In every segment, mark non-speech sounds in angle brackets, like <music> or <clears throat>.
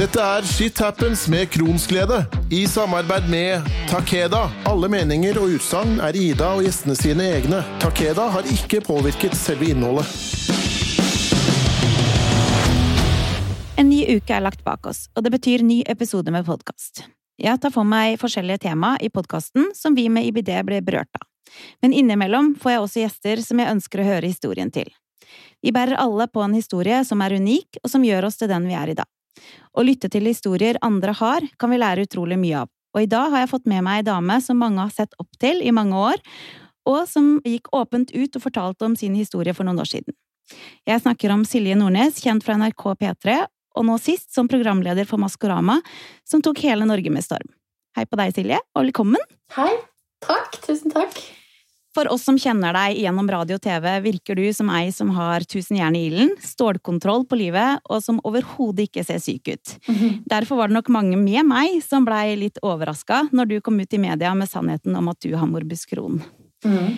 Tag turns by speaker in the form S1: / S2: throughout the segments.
S1: Dette er Shit Happens med Kronsglede, i samarbeid med Takeda. Alle meninger og utsagn er Ida og gjestene sine egne. Takeda har ikke påvirket selve innholdet.
S2: En ny uke er lagt bak oss, og det betyr ny episode med podkast. Jeg tar for meg forskjellige tema i podkasten som vi med IBD ble berørt av. Men innimellom får jeg også gjester som jeg ønsker å høre historien til. Vi bærer alle på en historie som er unik, og som gjør oss til den vi er i dag. Å lytte til historier andre har, kan vi lære utrolig mye av, og i dag har jeg fått med meg ei dame som mange har sett opp til i mange år, og som gikk åpent ut og fortalte om sin historie for noen år siden. Jeg snakker om Silje Nordnes, kjent fra NRK P3, og nå sist som programleder for Maskorama, som tok hele Norge med storm. Hei på deg, Silje, og velkommen!
S3: Hei! Takk. Tusen takk.
S2: For oss som kjenner deg gjennom radio og TV, virker du som ei som har tusen jern i ilden, stålkontroll på livet, og som overhodet ikke ser syk ut. Mm -hmm. Derfor var det nok mange med meg som blei litt overraska når du kom ut i media med sannheten om at du har morbus Crohn. Mm.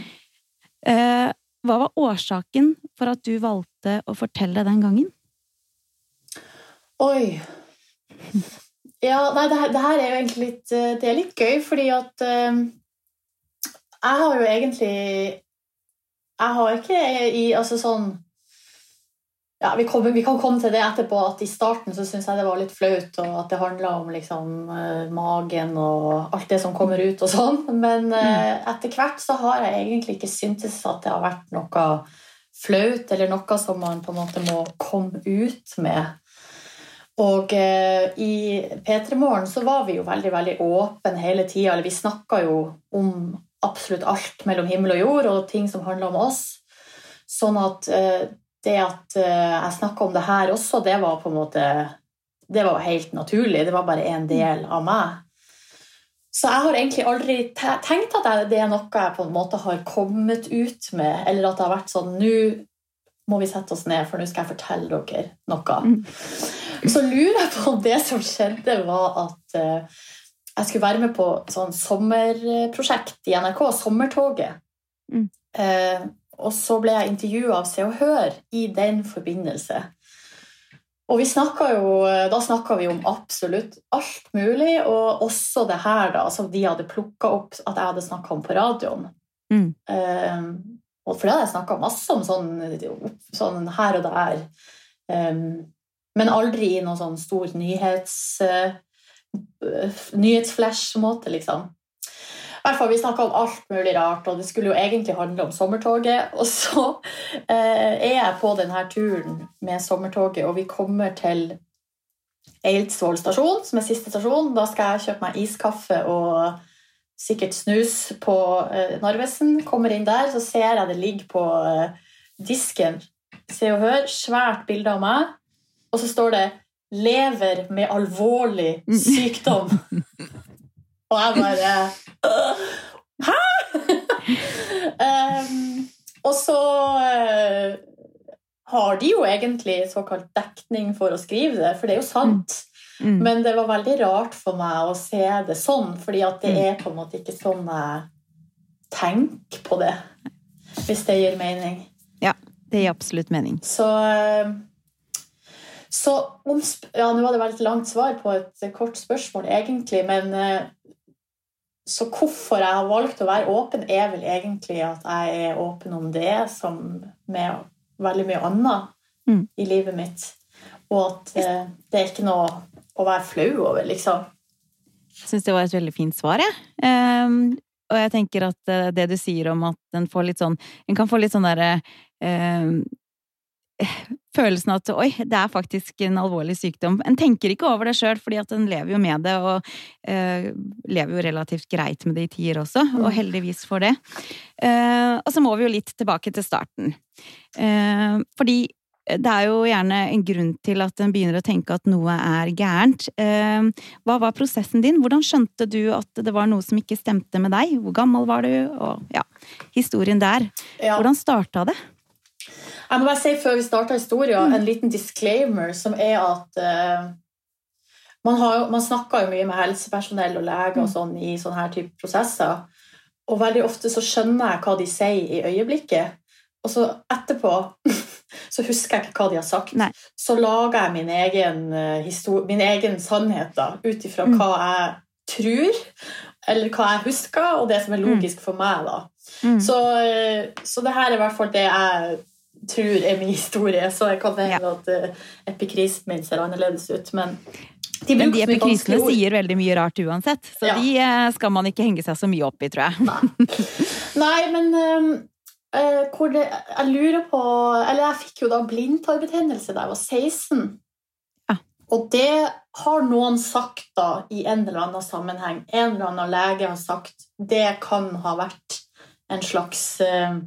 S2: Eh, hva var årsaken for at du valgte å fortelle den gangen?
S3: Oi Ja, nei, det her, det her er jo egentlig litt eh, Det er litt gøy, fordi at uh jeg har jo egentlig Jeg har ikke i Altså sånn ja, vi, kom, vi, kan komme til det etterpå, at i starten så syns jeg det var litt flaut, og at det handla om liksom, uh, magen og alt det som kommer ut og sånn. Men uh, etter hvert så har jeg egentlig ikke syntes at det har vært noe flaut, eller noe som man på en måte må komme ut med. Og uh, i P3 Morgen så var vi jo veldig, veldig åpne hele tida. Eller vi snakka jo om absolutt alt mellom himmel og jord, og ting som handler om oss. Sånn at uh, det at uh, jeg snakka om det her også, det var på en måte Det var helt naturlig. Det var bare en del av meg. Så jeg har egentlig aldri tenkt at det er noe jeg på en måte har kommet ut med, eller at det har vært sånn Nå må vi sette oss ned, for nå skal jeg fortelle dere noe. Mm. Så lurer jeg på om det som skjedde, var at uh, jeg skulle være med på sånn sommerprosjekt i NRK, Sommertoget. Mm. Eh, og så ble jeg intervjua av Se og Hør i den forbindelse. Og vi jo, da snakka vi om absolutt alt mulig, og også det her da, som de hadde plukka opp at jeg hadde snakka om på radioen. Mm. Eh, og for det hadde jeg snakka masse om sånn, sånn, her og der. Um, men aldri i noen sånn stor nyhets... Uh, nyhetsflash-måte, liksom. I hvert fall, Vi snakka om alt mulig rart, og det skulle jo egentlig handle om sommertoget. <laughs> Og så eh, er jeg på denne turen med sommertoget, og vi kommer til Eidsvoll stasjon, som er siste stasjon. Da skal jeg kjøpe meg iskaffe og sikkert snus på eh, Narvesen. Kommer inn der, så ser jeg det ligger på eh, disken Se og Hør, svært bilde av meg, og så står det lever med alvorlig sykdom. Og jeg bare Hæ?! um, og så uh, har de jo egentlig såkalt dekning for å skrive det, for det er jo sant. Mm. Mm. Men det var veldig rart for meg å se det sånn, fordi at det er på en måte ikke sånn jeg tenker på det. Hvis det gir mening.
S2: Ja, det gir absolutt mening.
S3: Så uh, så ja, Nå var det veldig langt svar på et kort spørsmål, egentlig, men eh, så hvorfor jeg har valgt å være åpen, er vel egentlig at jeg er åpen om det som med veldig mye annet mm. i livet mitt. Og at eh, det er ikke noe å være flau over, liksom.
S2: Jeg syns det var et veldig fint svar, jeg. Ja. Um, og jeg tenker at uh, det du sier om at en får litt sånn En kan få litt sånn derre uh, følelsen at oi, det er faktisk en alvorlig sykdom. En tenker ikke over det sjøl, fordi at en lever jo med det, og eh, lever jo relativt greit med det i tider også, og mm. heldigvis for det. Eh, og så må vi jo litt tilbake til starten. Eh, fordi det er jo gjerne en grunn til at en begynner å tenke at noe er gærent. Hva var prosessen din? Hvordan skjønte du at det var noe som ikke stemte med deg? Hvor gammel var du? Og ja, historien der. Hvordan starta det?
S3: Jeg må bare si før vi starter historien, mm. en liten disclaimer, som er at uh, man, har, man, snakker jo mye med helsepersonell og leger og mm. sånn i sånne her type prosesser. Og veldig ofte så skjønner jeg hva de sier i øyeblikket. og så etterpå <laughs> så husker jeg ikke hva de har sagt.
S2: Nei.
S3: Så lager jeg min egen, eh, min egen sannhet da, ut ifra
S2: Mm.
S3: hva jeg tror, eller hva jeg husker, og det som er logisk for meg. da.
S2: Mm.
S3: Så, eh, så det her er i hvert fall det jeg tror er min historie. Så jeg kan hende at uh, min ser annerledes ut, men de
S2: Men de epikrisene sier veldig mye rart uansett, så
S3: Ja.
S2: de uh, skal man ikke henge seg så mye opp i, tror jeg.
S3: Nei, men um, uh, det, jeg lurer på Eller jeg fikk jo da blindtarmbetennelse da jeg var 16.
S2: Ja.
S3: Og det har noen sagt da i en eller annen sammenheng. En eller annen lege har sagt det kan ha vært en slags eh,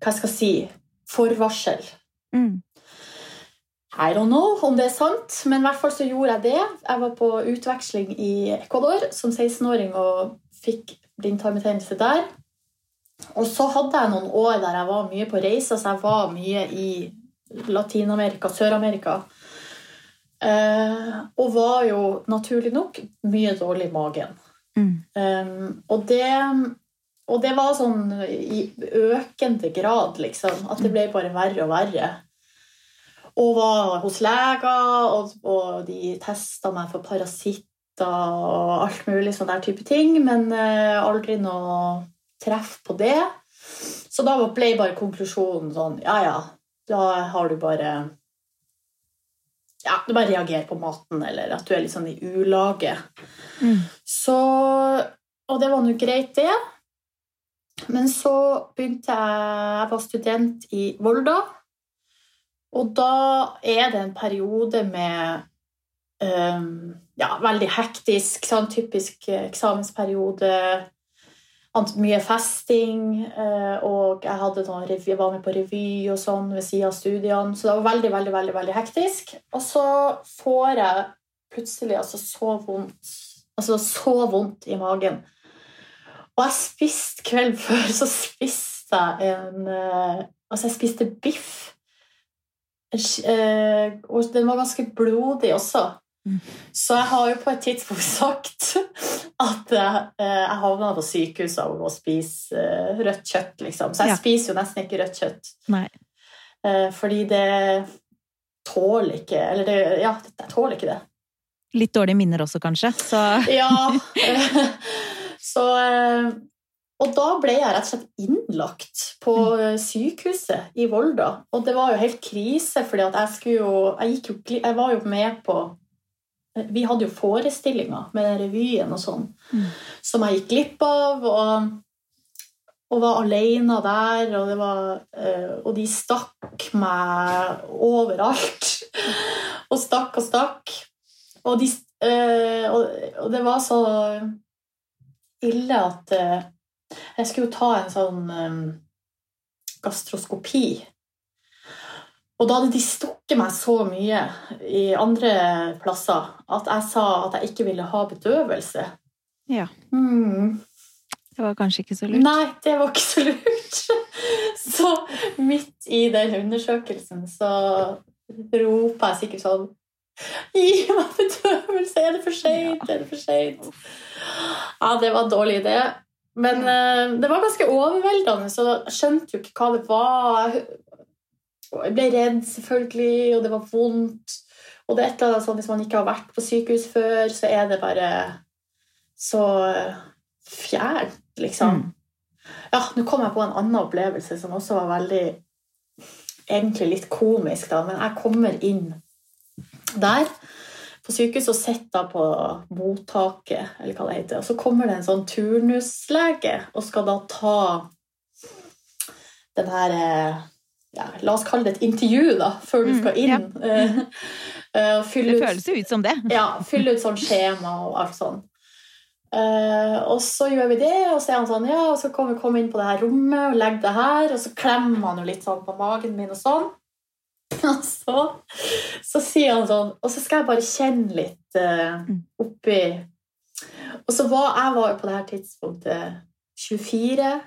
S3: Hva skal jeg si forvarsel.
S2: Mm.
S3: I don't know om det er sant, men i hvert fall så gjorde jeg det. Jeg var på utveksling i Ecuador som 16-åring og fikk blindtarmbetennelse der. Og så hadde jeg noen år der jeg var mye på reise, så jeg var mye i Latin-Amerika, Sør-Amerika. Eh, og var jo naturlig nok mye dårlig i magen.
S2: Mm.
S3: Um, og, det, og det var sånn i økende grad, liksom. At det ble bare verre og verre. Og var hos leger, og, og de testa meg for parasitter og alt mulig sånn der type ting, men eh, aldri noe treff på det. Så da ble bare konklusjonen sånn Ja, ja, da har du bare Ja, du bare reagerer på maten, eller at du er litt sånn i ulage.
S2: Mm.
S3: Så Og det var nå greit, det. Men så begynte jeg Jeg var student i Volda. Og da er det en periode med um, ja, veldig hektisk, sånn typisk eksamensperiode. Mye festing. eh, Og jeg, jeg var med på revy og sånn ved siden av studiene. Så det var veldig, veldig, veldig, veldig hektisk. Og så får jeg plutselig altså så vondt Altså så vondt i magen. Og jeg spiste kvelden <laughs> før, så spiste jeg en eh, Altså, jeg spiste biff. Eh, og den var ganske blodig også.
S2: Mm.
S3: Så jeg har jo på et tidspunkt <laughs> sagt at jeg, eh, jeg havna på sykehuset av å spise rødt kjøtt, liksom. Så jeg
S2: Ja.
S3: spiser jo nesten ikke rødt kjøtt.
S2: Nei.
S3: Fordi det tåler ikke Eller det, ja, jeg tåler ikke det.
S2: Litt dårlige minner også, kanskje. Så
S3: Ja. <laughs> Så eh, Og da ble jeg rett og slett innlagt på eh, sykehuset i Volda. Og det var jo helt krise, at jeg skulle jo Jeg, jo, jeg var jo med på eh, Vi hadde jo forestillinger med revyen og sånn,
S2: Mm.
S3: som jeg gikk glipp av. Og, og var alene der, og, det var, og de stakk meg overalt. <laughs> og stakk og stakk. Og, de, og det var så ille at eh, jeg skulle jo ta en sånn eh, gastroskopi. Og da hadde de stukket meg så mye i andre plasser at jeg sa at jeg ikke ville ha bedøvelse.
S2: Ja.
S3: Mm.
S2: det var kanskje ikke så lurt.
S3: Nei, det var ikke så lurt. <laughs> Så midt i den undersøkelsen så roper jeg sikkert sånn Gi meg bedøvelse! Er det for seint? Er det for seint? Ja, det var en dårlig idé. Men eh, det var ganske overveldende, så jeg skjønte jo ikke hva det var. Jeg, ble redd, selvfølgelig, og det var vondt. Og det er et eller annet sånn, Hvis man ikke har vært på sykehus før, så er det bare så fjernt, liksom.
S2: Mm.
S3: Ja, nå kom jeg på en annen opplevelse som også var veldig Egentlig litt komisk, da, men jeg kommer inn der på sykehuset og sitter på mottaket, eller hva det heter. Og så kommer det en sånn turnuslege og skal da ta den her eh, ja, La oss kalle det et intervju, da, før du
S2: Mm,
S3: skal inn. Mm, ja. <laughs> uh,
S2: Det føles jo ut som det.
S3: ja, fylle ut sånn skjema og alt sånn. Uh, og så gjør vi det, og så er han sånn Ja, og så kan vi komme inn på det her rommet og legge det her, og så klemmer han jo litt sånn på magen min og sånn. <laughs> Og så, så sier han sånn Og så skal jeg bare kjenne litt
S2: Mm.
S3: oppi Og så var jeg var på det her tidspunktet 24,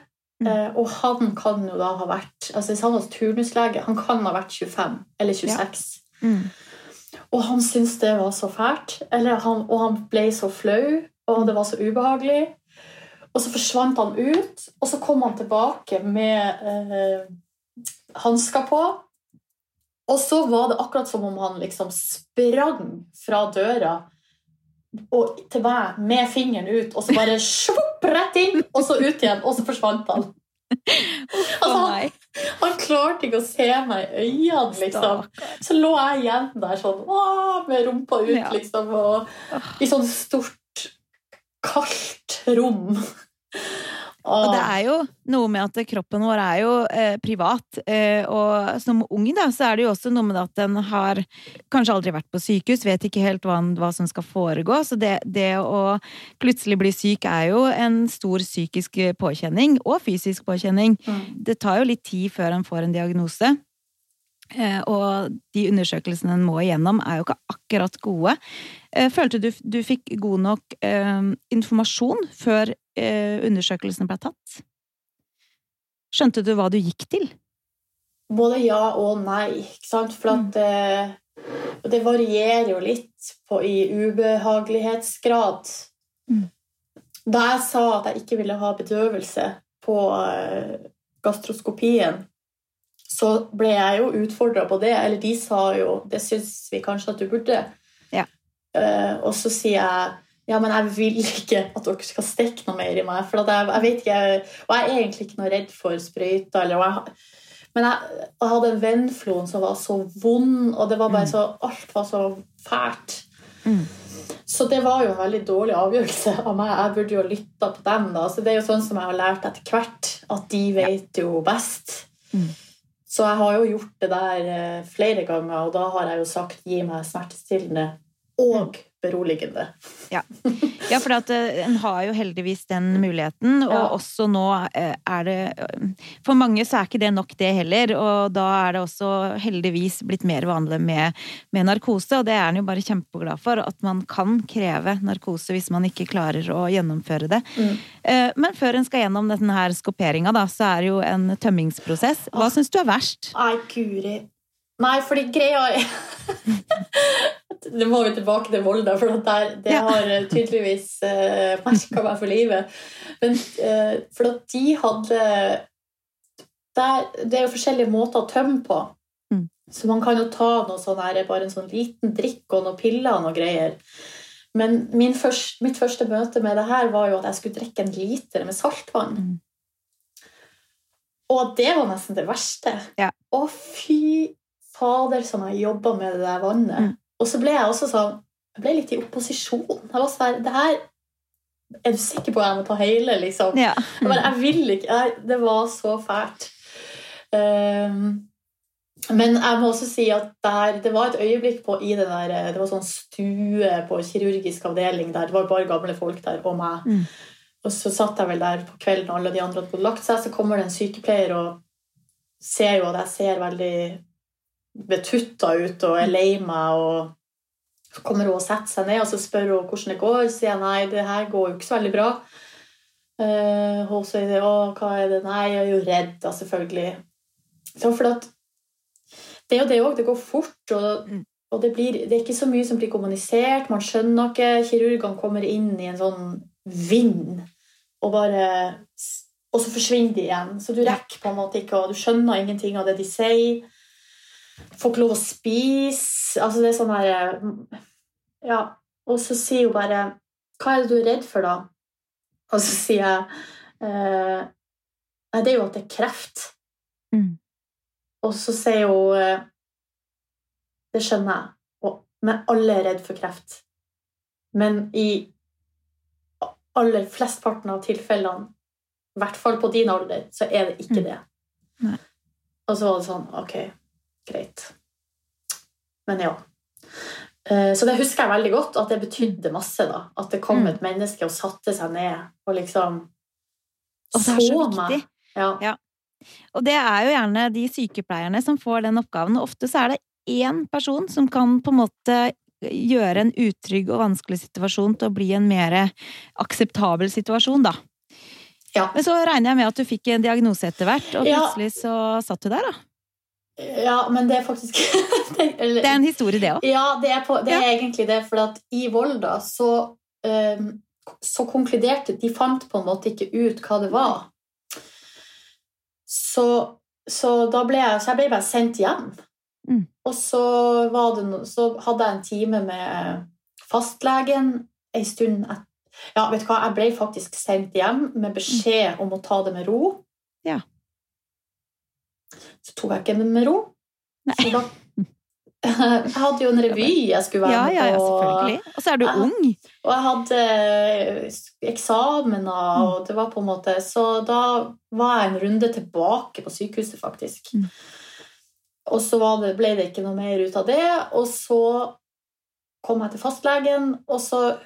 S2: Mm.
S3: eh, og han kan jo da ha vært Altså Hvis han var turnuslege, han kan ha vært 25 eller 26.
S2: Mm.
S3: Og han syntes det var så fælt. Eller han, og han ble så flau, og det var så ubehagelig. Og så forsvant han ut, og så kom han tilbake med eh, hansker på. Og så var det akkurat som om han liksom sprang fra døra og til meg med fingeren ut, og så bare svopp rett inn, og så ut igjen, og så forsvant han. Altså, han, han klarte ikke å se meg i øynene, liksom. Så lå jeg igjen der sånn å, med rumpa ut, liksom, og i sånn stort, kaldt rom.
S2: Og det er jo noe med at kroppen vår er jo eh, privat, eh, og som ung da, så er det jo også noe med at den har kanskje aldri vært på sykehus, vet ikke helt hva, hva som skal foregå, så det, det å plutselig bli syk er jo en stor psykisk påkjenning, og fysisk påkjenning.
S3: Mm.
S2: Det tar jo litt tid før en får en diagnose. Eh, og de undersøkelsene en må igjennom, er jo ikke akkurat gode. Eh, følte du du fikk god nok eh, informasjon før eh, undersøkelsen ble tatt? Skjønte du hva du gikk til?
S3: Både ja og nei, ikke sant? For at eh, det varierer jo litt på, i ubehagelighetsgrad.
S2: Mm.
S3: Da jeg sa at jeg ikke ville ha bedøvelse på eh, gastroskopien, så ble jeg jo utfordra på det. Eller de sa jo det syns vi kanskje at du burde.
S2: Ja.
S3: Og så sier jeg ja, men jeg vil ikke at dere skal stikke noe mer i meg. For jeg, jeg vet ikke, Og jeg er egentlig ikke noe redd for sprøyter. Eller, jeg, men jeg, jeg hadde en vennfloen som var så vond, og det var bare
S2: Mm.
S3: så, alt var så fælt.
S2: Mm.
S3: Så det var jo en veldig dårlig avgjørelse av meg. Jeg burde jo lytta på dem. da. Så det er jo sånn som jeg har lært etter hvert, at de vet jo best.
S2: Mm.
S3: Så jeg har jo gjort det der eh, flere ganger, og da har jeg jo sagt gi meg smertestillende og beroligende.
S2: Ja, for at eh, en har jo heldigvis den muligheten, og
S3: Ja.
S2: også nå eh, er det For mange så er ikke det nok, det heller, og da er det også heldigvis blitt mer vanlig med, med narkose, og det er en jo bare kjempeglad for, at man kan kreve narkose hvis man ikke klarer å gjennomføre det.
S3: Mm.
S2: Eh, Men før en skal gjennom denne her skoperinga, da, så er det jo en tømmingsprosess. Hva syns du er verst?
S3: Nei, guri. Nei, fordi greia Nå må vi tilbake til Volda, for der, det har eh, tydeligvis uh, merka meg for livet. Men uh, for at de hadde der, Det er jo forskjellige måter å tømme på.
S2: Mm.
S3: Så man kan jo ta noe sånn her, bare en sånn liten drikk og noen piller og noe greier. Men min først, mitt første møte med det her var jo at jeg skulle drikke en liter med saltvann.
S2: Mm.
S3: Og det var nesten det verste.
S2: Ja.
S3: Å, fy fader, som jeg jobba med det der vannet.
S2: Mm.
S3: Og så ble jeg også sånn Jeg ble litt i opposisjon. Jeg var sånn Det her Er du sikker på at jeg må ta hele, liksom?
S2: Ja.
S3: Jeg, bare, jeg vil ikke jeg, Det var så fælt. Um, men jeg må også si at der, det var et øyeblikk på, i den der Det var sånn stue på kirurgisk avdeling der. Det var bare gamle folk der, og meg.
S2: Mm.
S3: Og så satt jeg vel der på kvelden, og alle de andre hadde lagt seg. Så kommer det en sykepleier og ser jo at jeg ser veldig betutta ut og er lei meg. og kommer hun og setter seg ned og så spør hun hvordan det går. Sier jeg nei, det her går jo ikke så veldig bra. Uh, hun sier å, hva er det? Nei, jeg er jo redd, da, selvfølgelig. Så for at det er jo det òg. Det går fort. Og, og det, blir, det er ikke så mye som blir kommunisert. Man skjønner ikke. Kirurgene kommer inn i en sånn vind og bare Og så forsvinner de igjen. Så du rekker på en måte ikke, og du skjønner ingenting av det de sier. Får ikke lov å spise. Altså, det er sånn her Ja. Og så sier hun bare Hva er det du er redd for, da? Og så sier jeg eh, Nei, det er jo at det er kreft.
S2: Mm.
S3: Og så sier hun eh, Det skjønner jeg. Og, men alle er redd for kreft. Men i aller flestparten av tilfellene, i hvert fall på din alder, så er det ikke
S2: Mm.
S3: det.
S2: Mm.
S3: Og så var det sånn Ok, greit. Men ja. Eh, Så det husker jeg veldig godt, at det betydde masse. da At det kom
S2: Mm.
S3: et menneske og satte seg ned og liksom
S2: Og det er så
S3: så
S2: viktig.
S3: meg. Ja.
S2: Ja. Og det er jo gjerne de sykepleierne som får den oppgaven. Og ofte så er det én person som kan på en måte gjøre en utrygg og vanskelig situasjon til å bli en mer akseptabel situasjon, da.
S3: Ja.
S2: Men så regner jeg med at du fikk en diagnose etter hvert, og plutselig så satt du der, da.
S3: Ja, men det er faktisk <laughs> det, eller,
S2: Det er en historie, det òg.
S3: Ja, det er, på, det
S2: Ja.
S3: er egentlig det. For at i Volda så um, så konkluderte De fant på en måte ikke ut hva det var. Så, så da ble jeg, så jeg ble bare sendt hjem.
S2: Mm.
S3: Og så, no- så hadde jeg en time med fastlegen en stund etter. Ja, vet du hva, jeg ble faktisk sendt hjem med beskjed om å ta det med ro. Så tok jeg ikke det med ro.
S2: Nei.
S3: Så da, jeg hadde jo en <laughs> revy jeg skulle være med
S2: på. ja,
S3: ja,
S2: selvfølgelig. Og så er du ung.
S3: Og jeg hadde eh, eksamener,
S2: Mm.
S3: og det var på en måte Så da var jeg en runde tilbake på sykehuset, faktisk.
S2: Mm.
S3: Og så det, ble det ikke noe mer ut av det. Og så kom jeg til fastlegen, og så,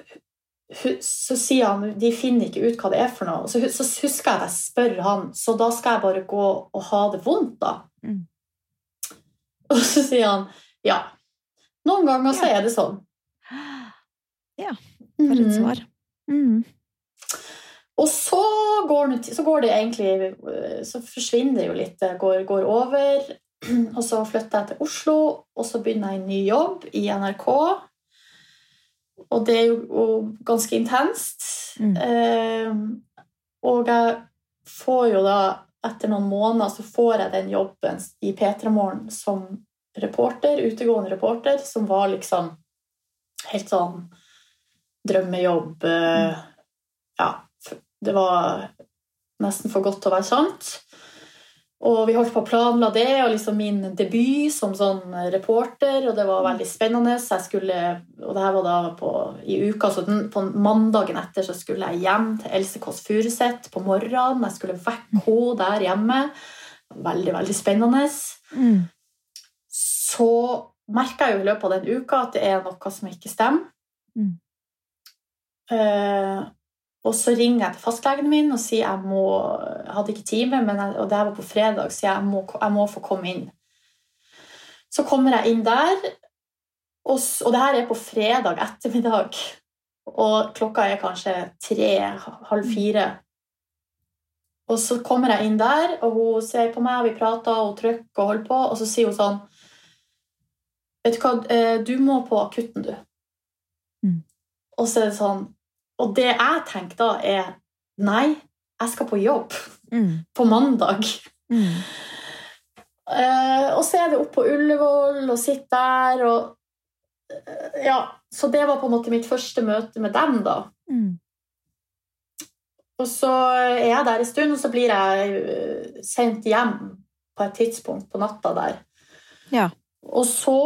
S3: så sier han de finner ikke ut hva det er for noe. Så, så husker jeg jeg spør han, så da skal jeg bare gå og ha det vondt, da.
S2: Mm. <laughs>
S3: Og så sier han ja. Noen ganger så er det sånn. <gasps>
S2: Ja, For et
S3: Mhm.
S2: svar. Mm.
S3: Og så går, så går det egentlig øh, Så forsvinner det jo litt. Det går, går over. <clears throat> Og så flytter jeg til Oslo, og så begynner jeg en ny jobb i NRK. Og det er jo ganske intenst.
S2: Mm.
S3: Eh, og jeg får jo da, etter noen måneder, så får jeg den jobben i P3 Morgen som reporter, utegående reporter, som var liksom helt sånn drømmejobb. eh, Ja, det var nesten for godt til å være sant. Og vi holdt på å planla det, og liksom min debut som sånn reporter, og det var veldig spennende. Så jeg skulle, og det her var da på, i uka, så den, på mandagen etter så skulle jeg hjem til Else Kåss Furuseth på morgenen. Jeg skulle vekke henne der hjemme. Veldig, veldig spennende.
S2: Mm.
S3: Så merka jeg jo i løpet av den uka at det er noe som ikke stemmer.
S2: Mm.
S3: Eh, og så ringer jeg til fastlegen min og sier jeg må Jeg hadde ikke time, men jeg, og det her var på fredag, så jeg må, jeg må få komme inn. Så kommer jeg inn der, og, og det her er på fredag ettermiddag. Og klokka er kanskje tre, halv fire. Og så kommer jeg inn der, og hun ser på meg, og vi prater, og trykker og holder på, og så sier hun sånn Vet du hva, eh, du må på akutten, du.
S2: Mm.
S3: Og så er det sånn Og det jeg tenker da, er Nei, jeg skal på jobb
S2: Mm.
S3: på mandag.
S2: Mm.
S3: Uh, og så er det opp på Ullevål og sitte der og uh, Ja. Så det var på en måte mitt første møte med dem, da.
S2: Mm.
S3: Og så er jeg der en stund, og så blir jeg øh, sendt hjem på et tidspunkt på natta der.
S2: Ja.
S3: Og så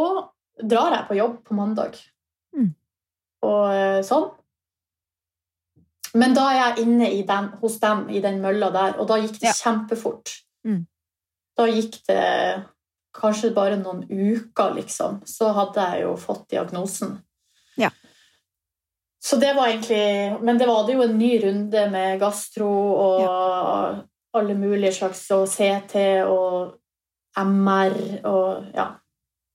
S3: drar jeg på jobb på mandag.
S2: Mm.
S3: Og sånn. Men da er jeg inne i dem, hos dem i den mølla der, og da gikk det
S2: Ja.
S3: kjempefort.
S2: Mm.
S3: Da gikk det kanskje bare noen uker, liksom. Så hadde jeg jo fått diagnosen.
S2: Ja.
S3: Så det var egentlig Men det var det jo en ny runde med gastro og alle mulige slags og CT og MR og ja.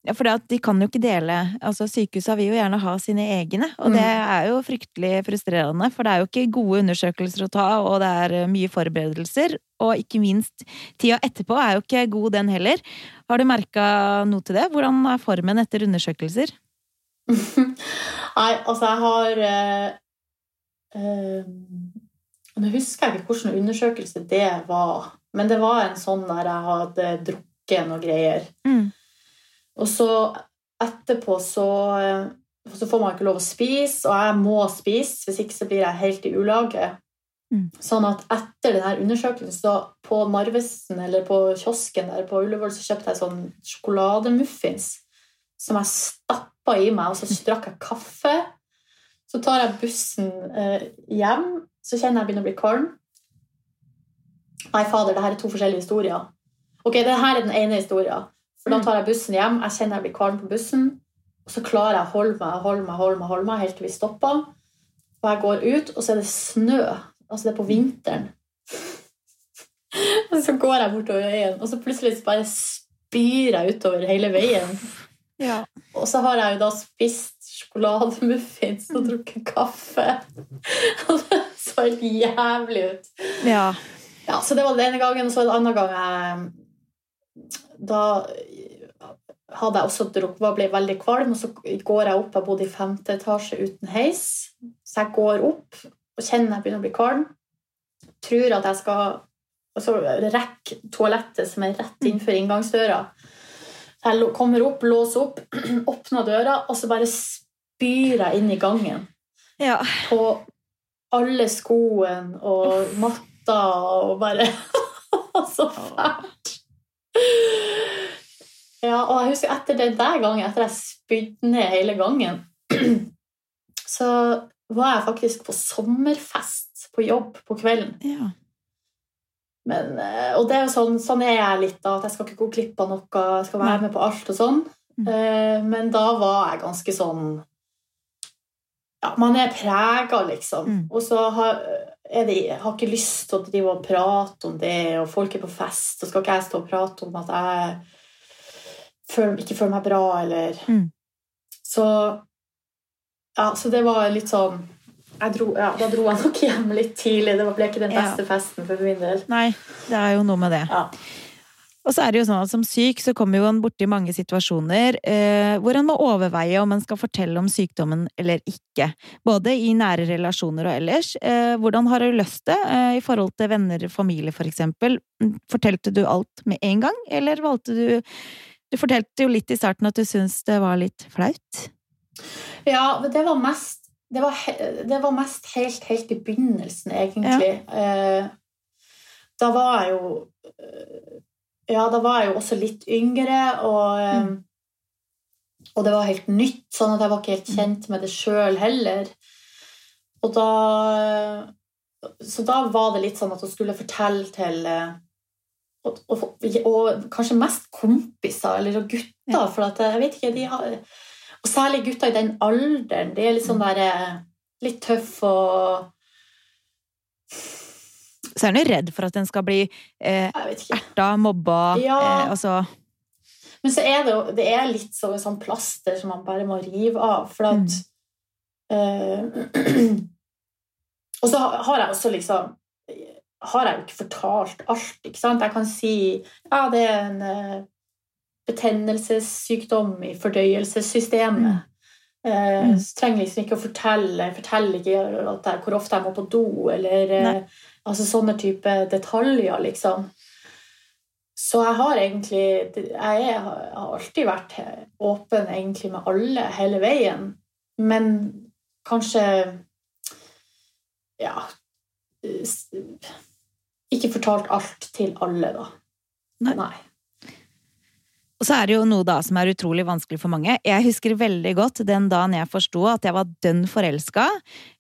S2: Ja, for de kan jo ikke dele Altså, Sykehusene vil jo gjerne ha sine egne, og det
S3: Mm.
S2: er jo fryktelig frustrerende, for det er jo ikke gode undersøkelser å ta, og det er eh, mye forberedelser, og ikke minst tida etterpå er jo ikke god, den heller. Har du merka noe til det? Hvordan er formen etter undersøkelser? <laughs>
S3: Nei, altså jeg har øh, øh, Nå husker jeg ikke hvilken undersøkelse det var, men det var en sånn der jeg hadde drukket noe greier.
S2: Mm.
S3: Og så etterpå så, eh, så får man ikke lov å spise, og jeg må spise, hvis ikke så blir jeg helt i ulage.
S2: Mm.
S3: Sånn at etter denne undersøkelsen, så på Narvesen eller på kiosken der på Ullevål, så kjøpte jeg sånn sjokolademuffins som jeg stappa i meg, og så drakk jeg kaffe. Så tar jeg bussen eh, hjem, så kjenner jeg begynner å bli kvalm. Nei, fader, det her er to forskjellige historier. Ok, det her er den ene historien. For da
S2: Mm.
S3: tar jeg bussen hjem, jeg kjenner jeg blir kvalm på bussen, og så klarer jeg å holde meg, holde meg, holde meg, holde meg helt til vi stopper. Og jeg går ut, og så er det snø. Altså, det er på vinteren. <laughs> og så går jeg bortover veien, og så plutselig så bare spyr jeg utover hele veien. <laughs>
S2: Ja.
S3: Og så har jeg jo da spist sjokolademuffins og drukket kaffe. <laughs> Og det så helt jævlig ut.
S2: Ja.
S3: Ja, så det var den ene gangen, og så en annen gang jeg, Da hadde jeg også drukket, var- ble veldig kvalm, og så går jeg opp. Jeg bodde i femte etasje uten heis. Så jeg går opp, og kjenner jeg begynner å bli kvalm. Tror at jeg skal altså, rekke toalettet som er rett innenfor inngangsdøra. Så jeg kommer opp, låser opp, <clears throat> åpner døra, og så bare spyr jeg inn i gangen.
S2: Ja.
S3: På alle skoene og matta og bare <laughs> Så fælt! Ja, og jeg husker etter den der gangen, etter jeg spydde ned hele gangen, <clears throat> så var jeg faktisk på sommerfest på jobb på kvelden.
S2: ja.
S3: Men, eh, og det er jo sånn, sånn er jeg litt, da, at jeg skal ikke gå glipp av noe, jeg skal være med på alt og sånn.
S2: Mm.
S3: Eh, Men da var jeg ganske sånn Ja, man er prega, liksom.
S2: Mm.
S3: Og så har, det, jeg har ikke lyst til å drive og prate om det, og folk er på fest, så skal ikke jeg stå og prate om at jeg ikke føler meg bra, eller
S2: Mm.
S3: Så Ja, så det var litt sånn dro, ja, Da dro jeg nok hjem litt tidlig. Det ble ikke den
S2: Ja.
S3: beste festen for min del.
S2: Nei, det er jo noe med det.
S3: Ja.
S2: Og så er det jo sånn at som syk så kommer jo en borti mange situasjoner eh, hvor han må overveie om han skal fortelle om sykdommen eller ikke. Både i nære relasjoner og ellers. Eh, hvordan har du løst det eh, i forhold til venner og familie, for eksempel? Fortalte du alt med en gang, eller valgte du Du fortalte jo litt i starten at du syntes det var litt flaut.
S3: Ja, det var mest det var, det var mest helt, helt i begynnelsen, egentlig. Ja. da var jeg jo eh, Ja, da var jeg jo også litt yngre, og, eh,
S2: Mm.
S3: og det var helt nytt, sånn at jeg var ikke helt kjent med det sjøl heller. Og da Så da var det litt sånn at hun skulle fortelle til eh, og, og, og kanskje mest kompiser eller gutter,
S2: Ja.
S3: for at jeg vet ikke de har, Og særlig gutter i den alderen. De er litt sånn der eh, Litt tøff og
S2: Så er en redd for at en skal bli eh, erta, mobba
S3: Ja.
S2: eh, Altså
S3: Men så er det jo det er litt som et sånn plaster som man bare må rive av, for at eh, <clears throat> Og så har jeg også liksom Har jeg jo ikke fortalt alt, ikke sant? Jeg kan si ja, det er en eh, betennelsessykdom i fordøyelsessystemet. Eh,
S2: Mm.
S3: så trenger liksom ikke å fortelle fortelle ikke jeg, hvor ofte jeg må på do, eller eh, altså sånne type detaljer, liksom. Så jeg har egentlig Jeg har alltid vært åpen egentlig med alle hele veien. Men kanskje Ja Ikke fortalt alt til alle, da.
S2: Nei. Og så er det jo noe da som er utrolig vanskelig for mange. Jeg husker veldig godt den dagen jeg forsto at jeg var dønn forelska.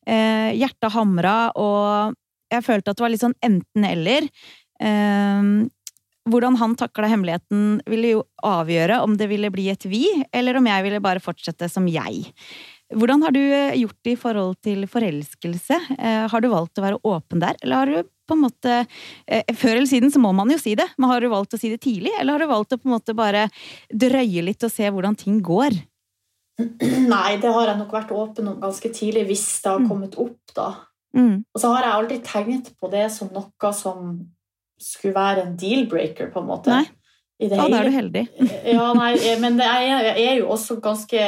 S2: Eh, hjertet hamra, og jeg følte at det var litt sånn enten-eller. Eh, hvordan han takla hemmeligheten, ville jo avgjøre om det ville bli et vi, eller om jeg ville bare fortsette som jeg. Hvordan har du eh, gjort det i forhold til forelskelse? Eh, har du valgt å være åpen der, eller har du på en måte eh, Før eller siden så må man jo si det, men har du valgt å si det tidlig, eller har du valgt å på en måte bare drøye litt og se hvordan ting går? <clears throat>
S3: Nei, det har jeg nok vært åpen om ganske tidlig, hvis det har
S2: Mm.
S3: kommet opp, da.
S2: Mm.
S3: Og så har jeg aldri tenkt på det som noe som skulle være en deal-breaker, på en måte.
S2: Nei.
S3: I det
S2: Ja, da er du heldig. <laughs>
S3: ja, nei, eh, men det jeg er jo også ganske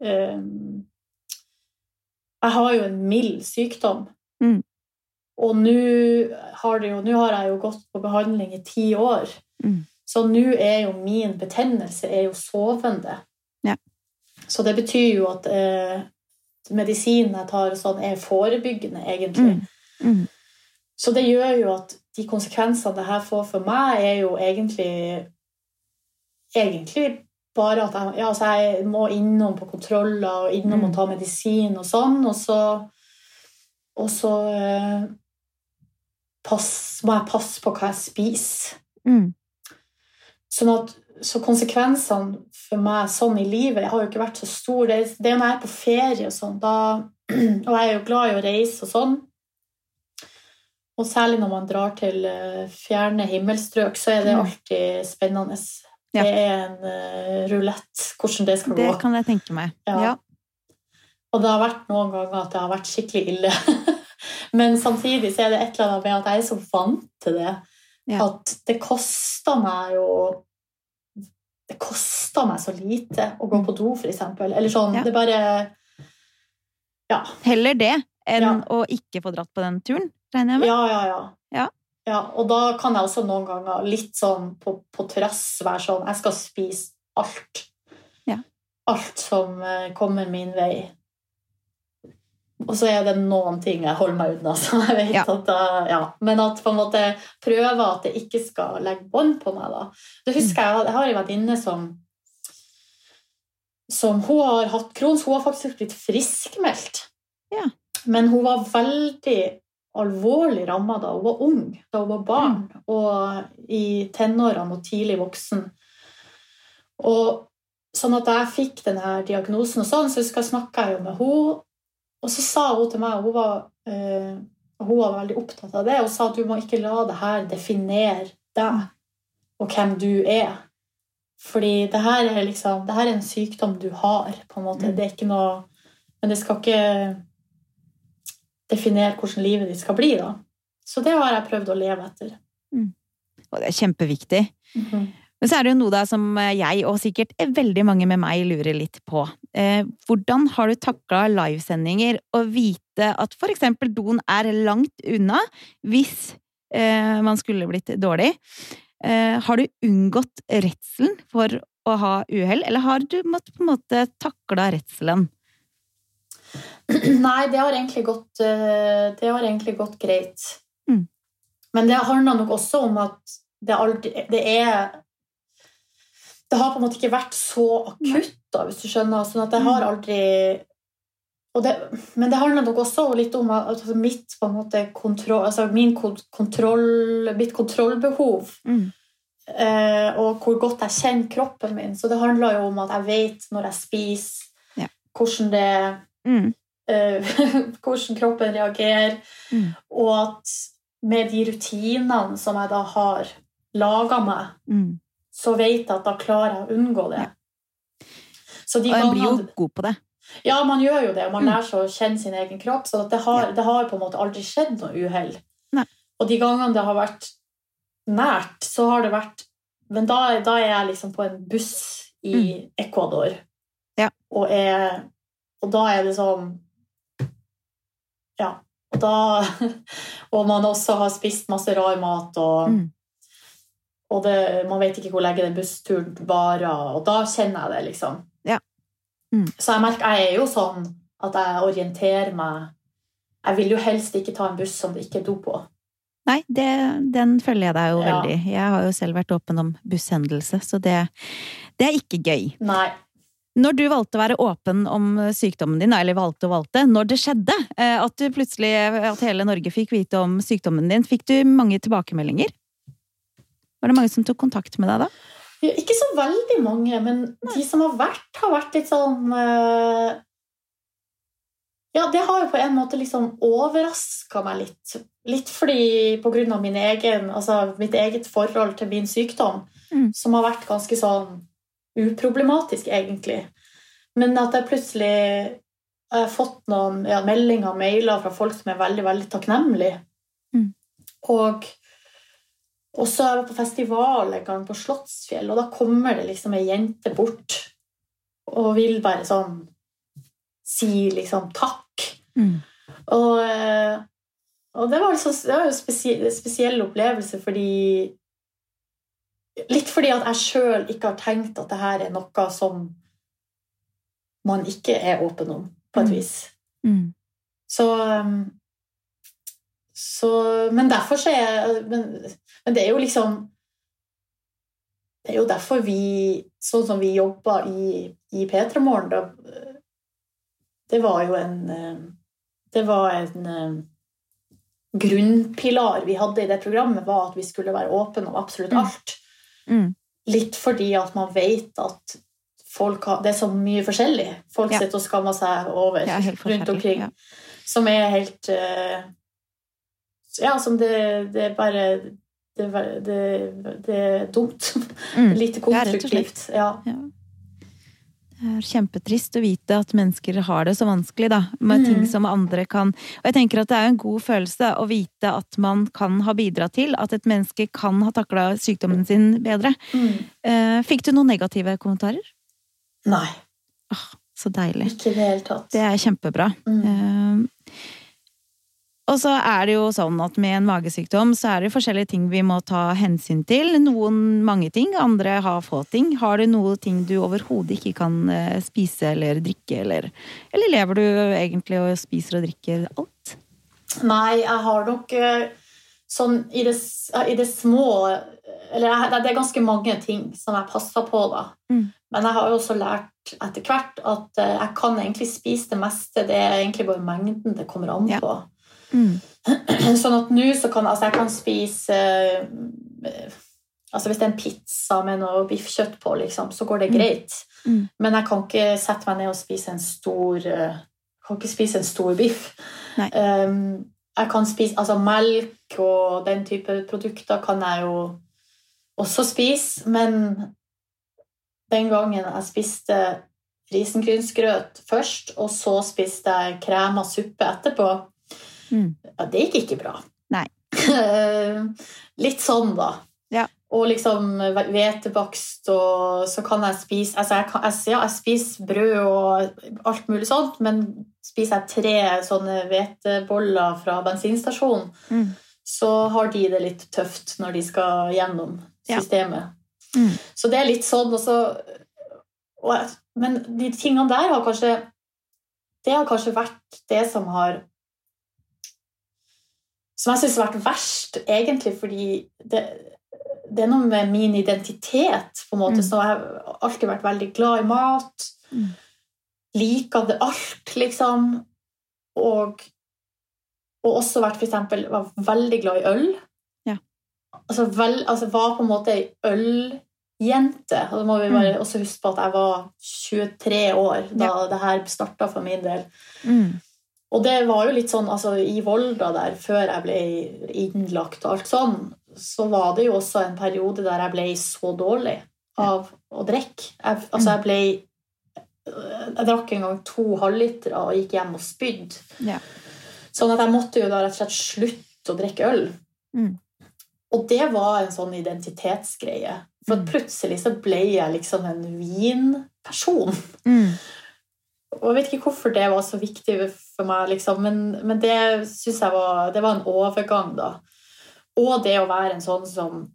S3: um, Jeg har jo en mild sykdom.
S2: Mm.
S3: Og nå har, har jeg jo gått på behandling i ti år.
S2: Mm.
S3: Så nå er jo min betennelse er jo sovende.
S2: Ja.
S3: Så det betyr jo at eh, medisinen jeg tar, sånn, er forebyggende, egentlig.
S2: Mm. Mm.
S3: Så det gjør jo at de konsekvensene det her får for meg, er jo egentlig Egentlig bare at jeg, ja, altså jeg må innom på kontroller og innom
S2: Mm.
S3: og ta medisin og sånn, og så Og så eh, pass, må jeg passe på hva jeg spiser.
S2: Mm.
S3: Sånn at, så konsekvensene for meg sånn i livet har jo ikke vært så store. Det, det er når jeg er på ferie og sånn, da <clears throat> Og jeg er jo glad i å reise og sånn. Og særlig når man drar til eh, fjerne himmelstrøk, så er det
S2: Mm.
S3: alltid spennende.
S2: Ja.
S3: Det er en uh, rulett hvordan det skal
S2: Det
S3: gå.
S2: kan jeg tenke meg.
S3: Ja.
S2: Ja.
S3: Og det har vært noen ganger at det har vært skikkelig ille. <laughs> Men samtidig så er det et eller annet med at jeg er så vant til det
S2: Ja.
S3: at det koster meg jo Det koster meg så lite å gå på do, eksempel. Eller sånn.
S2: Ja.
S3: Det bare Ja.
S2: Heller det enn
S3: Ja.
S2: å ikke få dratt på den turen, regner jeg med?
S3: Ja, ja, ja.
S2: Ja.
S3: Ja, Og da kan jeg også noen ganger litt sånn på, på trass være sånn Jeg skal spise alt.
S2: Ja.
S3: Alt som eh, kommer min vei. Og så er det noen ting jeg holder meg unna. <laughs> Så jeg vet
S2: Ja.
S3: at da, ja. Men at på en måte prøve at det ikke skal legge bånd på meg. da. Det husker jeg, jeg har en venninne som som hun har hatt Crohns. Hun har faktisk blitt friskmeldt.
S2: Ja.
S3: Men hun var veldig alvorlig ramma da hun var ung, da hun var barn, og i tenårene og tidlig voksen. Og sånn at jeg fikk denne diagnosen, og sånn, så husker jeg snakka med henne, og så sa hun til meg Hun var, eh, hun var veldig opptatt av det og sa at du må ikke la det her definere deg og hvem du er. Fordi det her er liksom Det her er en sykdom du har, på en måte.
S2: Mm.
S3: Det er ikke noe Men det skal ikke definere hvordan livet ditt skal bli, da. Så det har jeg prøvd å leve etter.
S2: Og det er kjempeviktig. Men så er det jo noe da som jeg, og sikkert veldig mange med meg, lurer litt på. Eh, hvordan har du takla livesendinger og vite at for eksempel doen er langt unna hvis eh, man skulle blitt dårlig? Eh, har du unngått redselen for å ha uhell, eller har du måttet på en måte takla redselen?
S3: Nei, det har egentlig gått, eh, det har egentlig gått greit.
S2: Mm.
S3: Men det handler nok også om at det, aldri, det er Det har på en måte ikke vært så akutt, da, hvis du skjønner. Sånn at jeg har aldri det, Men det handler nok også litt om at altså mitt måte kontroll, altså min kontroll, mitt kontrollbehov.
S2: Mm.
S3: Eh, og hvor godt jeg kjenner kroppen min. Så det handler jo om at jeg vet når jeg spiser,
S2: Ja.
S3: hvordan det
S2: Mm.
S3: eh, <laughs> hvordan kroppen reagerer,
S2: Mm.
S3: og at med de rutinene som jeg da har laga meg,
S2: Mm.
S3: Så vet jeg at da klarer jeg å unngå det. Så de
S2: Og en blir jo god på det.
S3: Ja, man gjør jo det, og man
S2: Mm.
S3: lærer seg å kjenne sin egen kropp. Så det, har, det har på en måte aldri skjedd noe uhell. Og de gangene det har vært nært, så har det vært Men da, da er jeg liksom på en buss i Ecuador,
S2: Mm. Ja.
S3: og, er, og da er det sånn Ja. Og da <laughs> Og man også har spist masse rar mat, og,
S2: Mm.
S3: Og det, man vet ikke hvor lenge den bussturen varer, og da kjenner jeg det, liksom.
S2: Ja. Mm.
S3: Så jeg merker jeg er jo sånn at jeg orienterer meg Jeg vil jo helst ikke ta en buss som det ikke er do på.
S2: Nei, det, den følger jeg deg jo
S3: Ja.
S2: veldig. Jeg har jo selv vært åpen om busshendelse, så det, det er ikke gøy.
S3: Nei.
S2: Når du valgte å være åpen om sykdommen din, eller valgte og valgte, når det skjedde, eh, at du plutselig, at hele Norge fikk vite om sykdommen din, fikk du mange tilbakemeldinger? Var det mange som tok kontakt med deg da?
S3: Ja, Ikke så veldig mange, men de som har vært, har vært litt sånn uh... Ja, det har jo på en måte liksom overraska meg litt. Litt fordi på grunn av min egen, altså mitt eget forhold til min sykdom,
S2: Mm.
S3: som har vært ganske sånn uproblematisk, egentlig. Men at jeg plutselig har fått noen ja, meldinger og mailer fra folk som er veldig, veldig takknemlige.
S2: Mm.
S3: Og og så er jeg på festival en gang på Slottsfjell, og da kommer det liksom ei jente bort og vil bare sånn si liksom takk.
S2: Mm.
S3: Og, eh, og det var, liksom, det var jo en spesiell, spesiell opplevelse fordi Litt fordi at jeg sjøl ikke har tenkt at det her er noe som man ikke er åpen om, på et
S2: Mm.
S3: vis.
S2: Mm.
S3: Så, um, så Men derfor så er jeg men, men det er jo liksom Det er jo derfor vi Sånn som vi jobba i, i P3 Morgen, da Det var jo en Det var en grunnpilar vi hadde i det programmet, var at vi skulle være åpne om absolutt
S2: Mm.
S3: alt.
S2: Mm.
S3: Litt fordi at man vet at folk har, det er så mye forskjellig. Folk
S2: Ja.
S3: sitter og skammer seg over
S2: er
S3: rundt omkring.
S2: Ja.
S3: Som er helt eh, Ja, som det, det er bare det, det, det er dumt.
S2: Mm. <laughs>
S3: Lite konstruktivt. Ja.
S2: Ja. Det er kjempetrist å vite at mennesker har det så vanskelig, da, med
S3: Mm.
S2: ting som andre kan Og jeg tenker at det er en god følelse å vite at man kan ha bidratt til at et menneske kan ha takla sykdommen sin bedre.
S3: Mm.
S2: Eh, Fikk du noen negative kommentarer?
S3: Nei,
S2: Åh, så deilig.
S3: ikke i det hele tatt.
S2: Det er kjempebra.
S3: Mm.
S2: Eh, Og så er det jo sånn at med en magesykdom så er det forskjellige ting vi må ta hensyn til. Noen mange ting, andre har få ting. Har du noe ting du overhodet ikke kan eh, spise eller drikke, eller, eller lever du egentlig og spiser og drikker alt?
S3: Nei, jeg har nok eh, sånn i det, i det små Eller jeg, det er ganske mange ting som jeg passer på, da.
S2: Mm.
S3: Men jeg har jo også lært etter hvert at eh, jeg kan egentlig spise det meste. Det er egentlig bare mengden det kommer an
S2: Ja. Mm. <clears throat>
S3: Sånn at nå så kan altså jeg kan spise eh, Altså Hvis det er en pizza med noe biffkjøtt på, liksom, så går det
S2: Mm.
S3: greit.
S2: Mm.
S3: Men jeg kan ikke sette meg ned og spise en stor eh, kan ikke spise en stor biff. Um, jeg kan spise altså melk og den type produkter kan jeg jo også spise, men den gangen jeg spiste risengrynsgrøt først, og så spiste jeg krema suppe etterpå,
S2: Mm.
S3: ja, det gikk ikke bra.
S2: Nei. <laughs>
S3: Litt sånn, da.
S2: Ja.
S3: Og liksom hvetebakst, og så kan jeg spise altså jeg, kan, jeg, ja, jeg spiser brød og alt mulig sånt, men spiser jeg tre sånne hveteboller fra bensinstasjonen,
S2: Mm.
S3: så har de det litt tøft når de skal gjennom
S2: Ja.
S3: systemet.
S2: Mm.
S3: Så det er litt sånn, og så Men de tingene der har kanskje Det har kanskje vært det som har Som jeg syns har vært verst, egentlig, fordi det, det er noe med min identitet, på en måte.
S2: Mm.
S3: Så jeg har alltid vært veldig glad i mat.
S2: Mm.
S3: Liker det alt, liksom. Og, og også vært for eksempel var veldig glad i øl.
S2: Ja.
S3: Altså, vel, altså var på en måte ei øljente. Og da må vi bare også huske på at jeg var 23 år da det her starta for min del.
S2: Mm.
S3: Og det var jo litt sånn altså, I Volda der, før jeg ble innlagt og alt sånn, så var det jo også en periode der jeg ble så dårlig av å drikke. Jeg, altså, jeg ble Jeg drakk en gang to halvlitere og gikk hjem og spydde.
S2: Ja.
S3: Sånn at jeg måtte jo da rett og slett slutte å drikke øl.
S2: Mm.
S3: Og det var en sånn identitetsgreie. For
S2: Mm.
S3: plutselig så ble jeg liksom en vinperson.
S2: Mm.
S3: Og jeg vet ikke hvorfor det var så viktig for meg, liksom, men, men det syns jeg var, det var en overgang, da. Og det å være en sånn som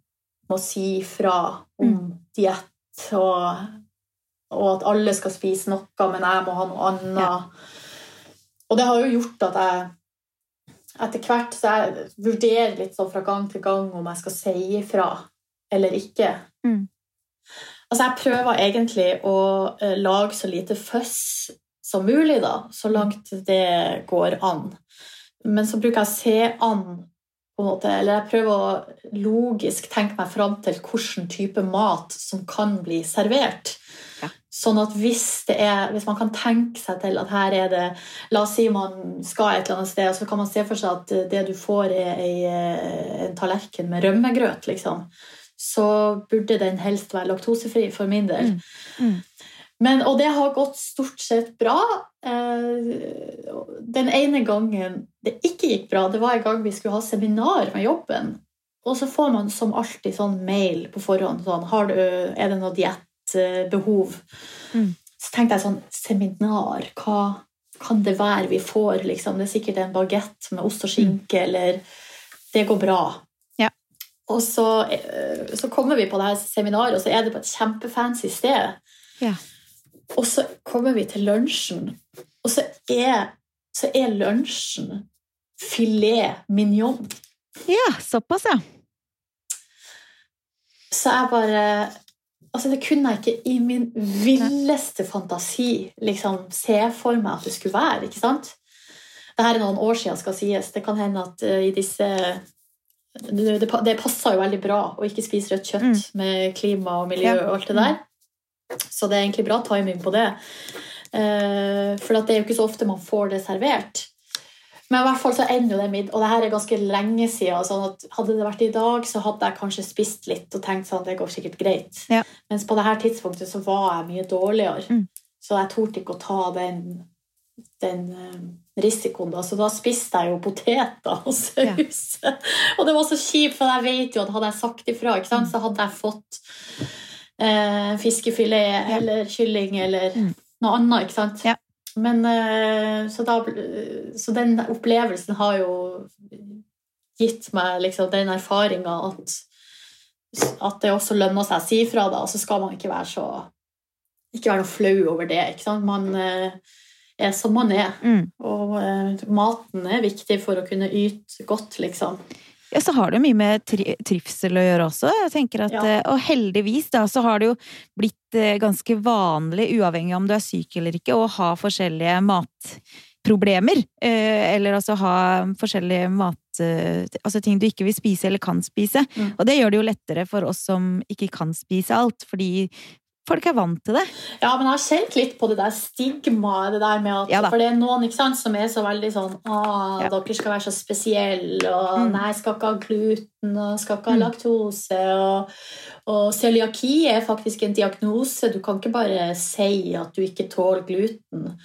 S3: må si fra om
S2: Mm.
S3: diett, og, og at alle skal spise noe, men jeg må ha noe annet.
S2: Ja.
S3: Og det har jo gjort at jeg etter hvert så jeg vurderer litt sånn fra gang til gang om jeg skal si ifra eller ikke.
S2: Mm.
S3: Altså, jeg prøver egentlig å eh, lage så lite føss som mulig, da, så langt det går an. Men så bruker jeg å se an på en måte, eller jeg prøver å logisk tenke meg fram til hvilken type mat som kan bli servert.
S2: Ja.
S3: Sånn at hvis, det er, hvis man kan tenke seg til at her er det La oss si man skal et eller annet sted, og så kan man se for seg at det du får, er ei- en tallerken med rømmegrøt, liksom. Så burde den helst være laktosefri, for min del.
S2: Mm. Mm.
S3: Men, og det har gått stort sett bra. Eh, Den ene gangen det ikke gikk bra, det var en gang vi skulle ha seminar med jobben. Og så får man som alltid sånn mail på forhånd sånn har du, Er det noe diettbehov?
S2: Mm.
S3: Så tenkte jeg sånn Seminar, hva kan det være vi får? Liksom? Det er sikkert en bagett med ost og skinke, eller Det går bra.
S2: Ja.
S3: Og så, eh, så kommer vi på det her seminaret, og så er det på et kjempefancy sted.
S2: Ja.
S3: Og så kommer vi til lunsjen, og så er, så er lunsjen filet mignon.
S2: ja, såpass, ja.
S3: Så jeg bare Altså, det kunne jeg ikke i min villeste fantasi liksom se for meg at det skulle være. ikke sant? Dette er noen år siden, skal sies. Det kan hende at uh, i disse Det, det, det passer jo veldig bra å ikke spise rødt kjøtt
S2: Mm.
S3: med klima og miljø og alt det der. Så det er egentlig bra timing på det. Eh, for at det er jo ikke så ofte man får det servert. Men i hvert fall så ender jo det midd, og det her er ganske lenge siden. Sånn at hadde det vært i dag, så hadde jeg kanskje spist litt og tenkt sånn, det går sikkert greit.
S2: Ja.
S3: Mens på det her tidspunktet så var jeg mye dårligere.
S2: Mm.
S3: Så jeg torde ikke å ta den, den eh, risikoen. da. Så da spiste jeg jo poteter og saus. <laughs> og det var så kjipt, for jeg vet jo at hadde jeg sagt ifra, ikke sant, så hadde jeg fått eh, fiskefilet eller kylling eller
S2: Mm.
S3: noe annet. ikke sant?
S2: Ja.
S3: Men eh, så, da, så den opplevelsen har jo gitt meg liksom den erfaringa at, at det også lønner seg å si fra, da, og så skal man ikke være så Ikke være noe flau over det. ikke sant? Man eh, er som man er.
S2: Mm.
S3: Og eh, maten er viktig for å kunne yte godt, liksom.
S2: Ja, så har det jo mye med tri trivsel å gjøre også. Jeg tenker at,
S3: Ja.
S2: eh, Og heldigvis da, så har det jo blitt eh, ganske vanlig, uavhengig om du er syk eller ikke, å ha forskjellige matproblemer. Eh, eller altså ha forskjellige mat... Altså ting du ikke vil spise eller kan spise.
S3: Mm.
S2: Og det gjør det jo lettere for oss som ikke kan spise alt, fordi folk er vant til det.
S3: Ja, men jeg har kjent litt på det der stigmaet. Det der med at,
S2: Ja
S3: for det er noen ikke sant, som er så veldig sånn Å,
S2: Ja.
S3: dere skal være så spesielle, og
S2: Mm.
S3: nei, skal ikke ha gluten, og skal ikke ha
S2: Mm.
S3: laktose. Og, og cøliaki er faktisk en diagnose. Du kan ikke bare si at du ikke tåler gluten.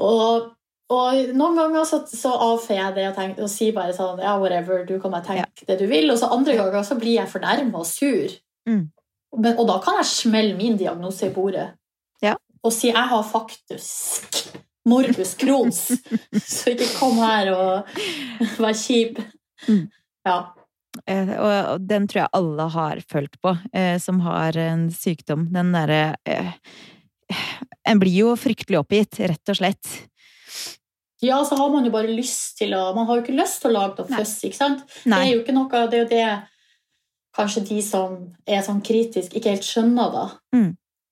S3: Og, og noen ganger så, så avfeier jeg det og, tenker, og sier bare sånn Ja, whatever, du kan bare tenke det du vil. Og så andre ganger så blir jeg fornærma og sur.
S2: Mm.
S3: Men, og da kan jeg smelle min diagnose i bordet
S2: Ja.
S3: og si jeg har faktisk morbus Crohns. <laughs> så ikke kom her og vær kjip.
S2: Mm.
S3: Ja.
S2: Eh, Og den tror jeg alle har følt på, eh, som har en sykdom. Den derre eh, En blir jo fryktelig oppgitt, rett og slett.
S3: ja, så har man jo bare lyst til å Man har jo ikke lyst til å lage noe fuss, ikke sant? Det er jo ikke noe Det er jo det kanskje de som er sånn kritisk, ikke helt skjønner, da.
S2: Mm.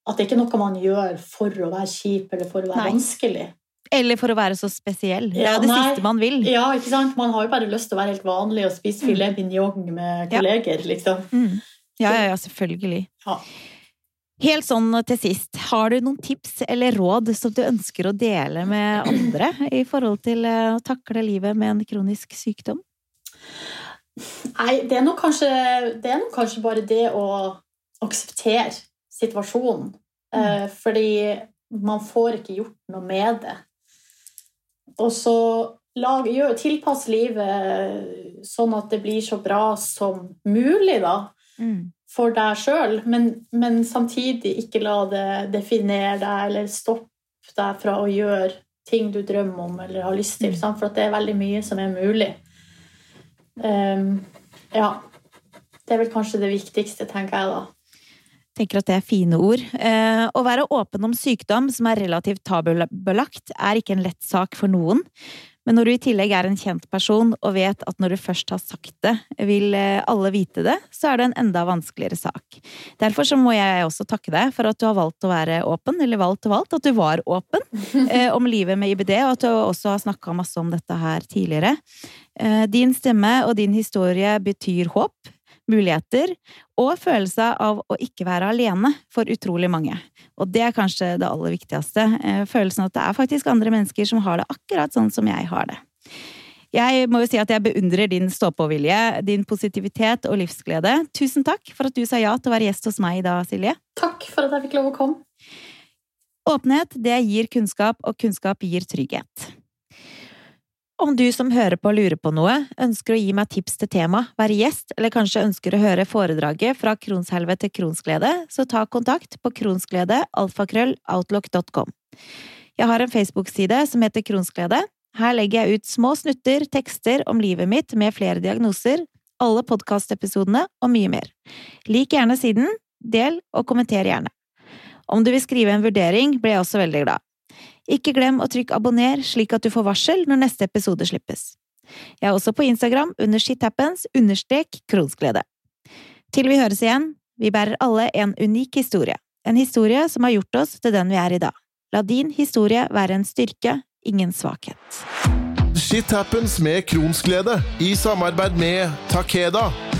S3: At det er ikke noe man gjør for å være kjip eller for å være
S2: Nei.
S3: vanskelig.
S2: Eller for å være så spesiell. Det er jo det
S3: nei.
S2: siste man vil.
S3: Ja, ikke sant? Man har jo bare lyst til å være helt vanlig og spise filet mignon med
S2: Ja.
S3: kolleger, liksom.
S2: Mm. Ja, ja, ja, selvfølgelig.
S3: Ja.
S2: Helt sånn til sist, har du noen tips eller råd som du ønsker å dele med andre i forhold til å takle livet med en kronisk sykdom?
S3: Nei, det er nok kanskje, det er nok kanskje bare det å akseptere situasjonen. Mm. fordi man får ikke gjort noe med det. Og så lag, gjør, tilpass livet sånn at det blir så bra som mulig, da. For deg sjøl, men, men samtidig ikke la det definere deg eller stoppe deg fra å gjøre ting du drømmer om eller har lyst til.
S2: Mm.
S3: For at det er veldig mye som er mulig. Ehm, ja. Det er vel kanskje det viktigste, tenker jeg da.
S2: tenker at det er fine ord. Eh, å være åpen om sykdom som er relativt tabubelagt, er ikke en lett sak for noen. Men når du i tillegg er en kjent person og vet at når du først har sagt det, vil eh, alle vite det, så er det en enda vanskeligere sak. Derfor så må jeg også takke deg for at du har valgt å være åpen, eller valgt og valgt, at du var åpen <laughs> eh, om livet med IBD, og at du også har snakka masse om dette her tidligere. Eh, din stemme og din historie betyr håp, muligheter og følelse av å ikke være alene for utrolig mange. Og det er kanskje det aller viktigste. eh, Følelsen av at det er faktisk andre mennesker som har det akkurat sånn som jeg har det. Jeg må jo si at jeg beundrer din stå-på-vilje, din positivitet og livsglede. Tusen takk for at du sa ja til å være gjest hos meg i dag, Silje.
S3: Takk for at jeg fikk lov å komme.
S2: Åpenhet, det gir kunnskap, og kunnskap gir trygghet. Om du som hører på lurer på noe, ønsker å gi meg tips til tema, være gjest, eller kanskje ønsker å høre foredraget fra kronshelve til kronsglede, så ta kontakt på kronsglede.alfakrølloutlook.com. Jeg har en Facebook-side som heter Kronsglede. Her legger jeg ut små snutter, tekster om livet mitt med flere diagnoser, alle podkastepisodene og mye mer. Lik gjerne siden, del og kommenter gjerne. Om du vil skrive en vurdering, blir jeg også veldig glad. Ikke glem å trykke abonner, slik at du får varsel når neste episode slippes. Jeg er også på Instagram under shithappens understrek kronsglede. Til vi høres igjen, vi bærer alle en unik historie. En historie som har gjort oss til den vi er i dag. La din historie være en styrke, ingen svakhet.
S1: Shit happens med Kronsglede i samarbeid med Takeda.